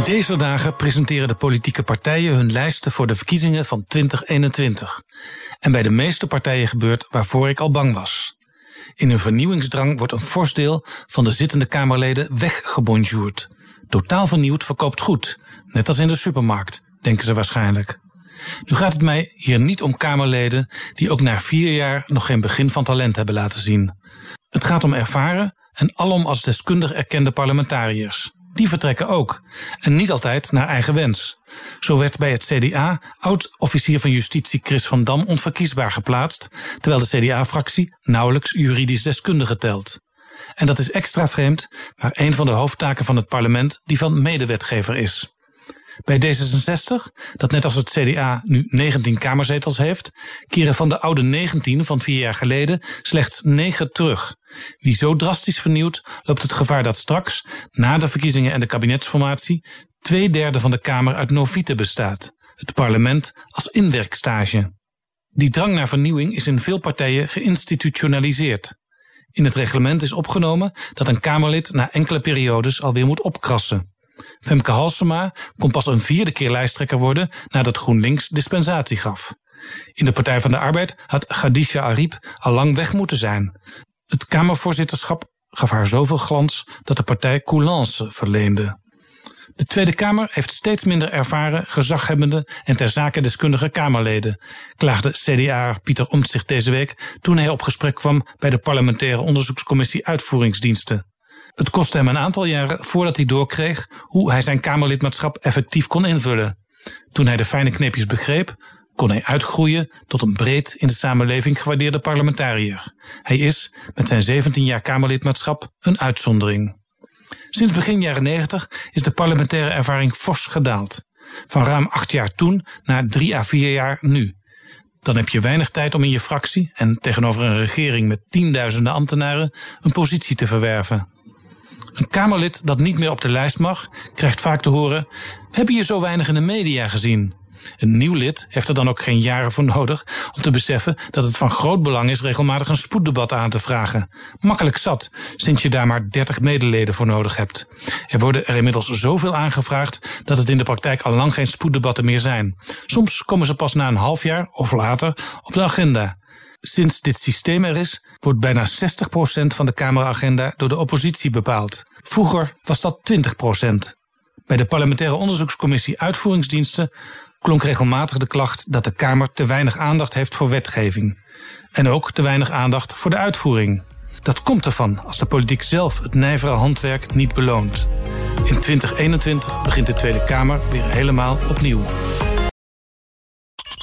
Deze dagen presenteren de politieke partijen hun lijsten voor de verkiezingen van 2021. En bij de meeste partijen gebeurt waarvoor ik al bang was. In hun vernieuwingsdrang wordt een fors deel van de zittende Kamerleden weggebonjourd. Totaal vernieuwd verkoopt goed, net als in de supermarkt, denken ze waarschijnlijk. Nu gaat het mij hier niet om Kamerleden die ook na vier jaar nog geen begin van talent hebben laten zien. Het gaat om ervaren en alom als deskundig erkende parlementariërs die vertrekken ook. En niet altijd naar eigen wens. Zo werd bij het CDA oud-officier van justitie Chris van Dam onverkiesbaar geplaatst, terwijl de CDA-fractie nauwelijks juridisch deskundige telt. En dat is extra vreemd, waar een van de hoofdtaken van het parlement die van medewetgever is. Bij D66, dat net als het CDA nu 19 kamerzetels heeft, keren van de oude 19 van vier jaar geleden slechts 9 terug. Wie zo drastisch vernieuwt, loopt het gevaar dat straks, na de verkiezingen en de kabinetsformatie, twee derde van de Kamer uit novieten bestaat. Het parlement als inwerkstage. Die drang naar vernieuwing is in veel partijen geïnstitutionaliseerd. In het reglement is opgenomen dat een Kamerlid na enkele periodes alweer moet opkrassen. Femke Halsema kon pas een vierde keer lijsttrekker worden nadat GroenLinks dispensatie gaf. In de Partij van de Arbeid had Khadija Ariep al lang weg moeten zijn. Het Kamervoorzitterschap gaf haar zoveel glans dat de partij coulance verleende. De Tweede Kamer heeft steeds minder ervaren, gezaghebbende en ter zake deskundige Kamerleden, klaagde CDA Pieter Omtzigt deze week toen hij op gesprek kwam bij de parlementaire onderzoekscommissie Uitvoeringsdiensten. Het kostte hem een aantal jaren voordat hij doorkreeg hoe hij zijn Kamerlidmaatschap effectief kon invullen. Toen hij de fijne kneepjes begreep, kon hij uitgroeien tot een breed in de samenleving gewaardeerde parlementariër. Hij is, met zijn 17 jaar Kamerlidmaatschap, een uitzondering. Sinds begin jaren 90 is de parlementaire ervaring fors gedaald. Van ruim acht jaar toen naar drie à vier jaar nu. Dan heb je weinig tijd om in je fractie en tegenover een regering met tienduizenden ambtenaren een positie te verwerven. Een Kamerlid dat niet meer op de lijst mag, krijgt vaak te horen: We hebben je zo weinig in de media gezien. Een nieuw lid heeft er dan ook geen jaren voor nodig om te beseffen dat het van groot belang is regelmatig een spoeddebat aan te vragen. Makkelijk zat, sinds je daar maar 30 medeleden voor nodig hebt. Er worden er inmiddels zoveel aangevraagd dat het in de praktijk al lang geen spoeddebatten meer zijn. Soms komen ze pas na een half jaar of later op de agenda. Sinds dit systeem er is, wordt bijna 60% van de Kameragenda door de oppositie bepaald. Vroeger was dat 20%. Bij de parlementaire onderzoekscommissie Uitvoeringsdiensten klonk regelmatig de klacht dat de Kamer te weinig aandacht heeft voor wetgeving. En ook te weinig aandacht voor de uitvoering. Dat komt ervan als de politiek zelf het nijvere handwerk niet beloont. In 2021 begint de Tweede Kamer weer helemaal opnieuw.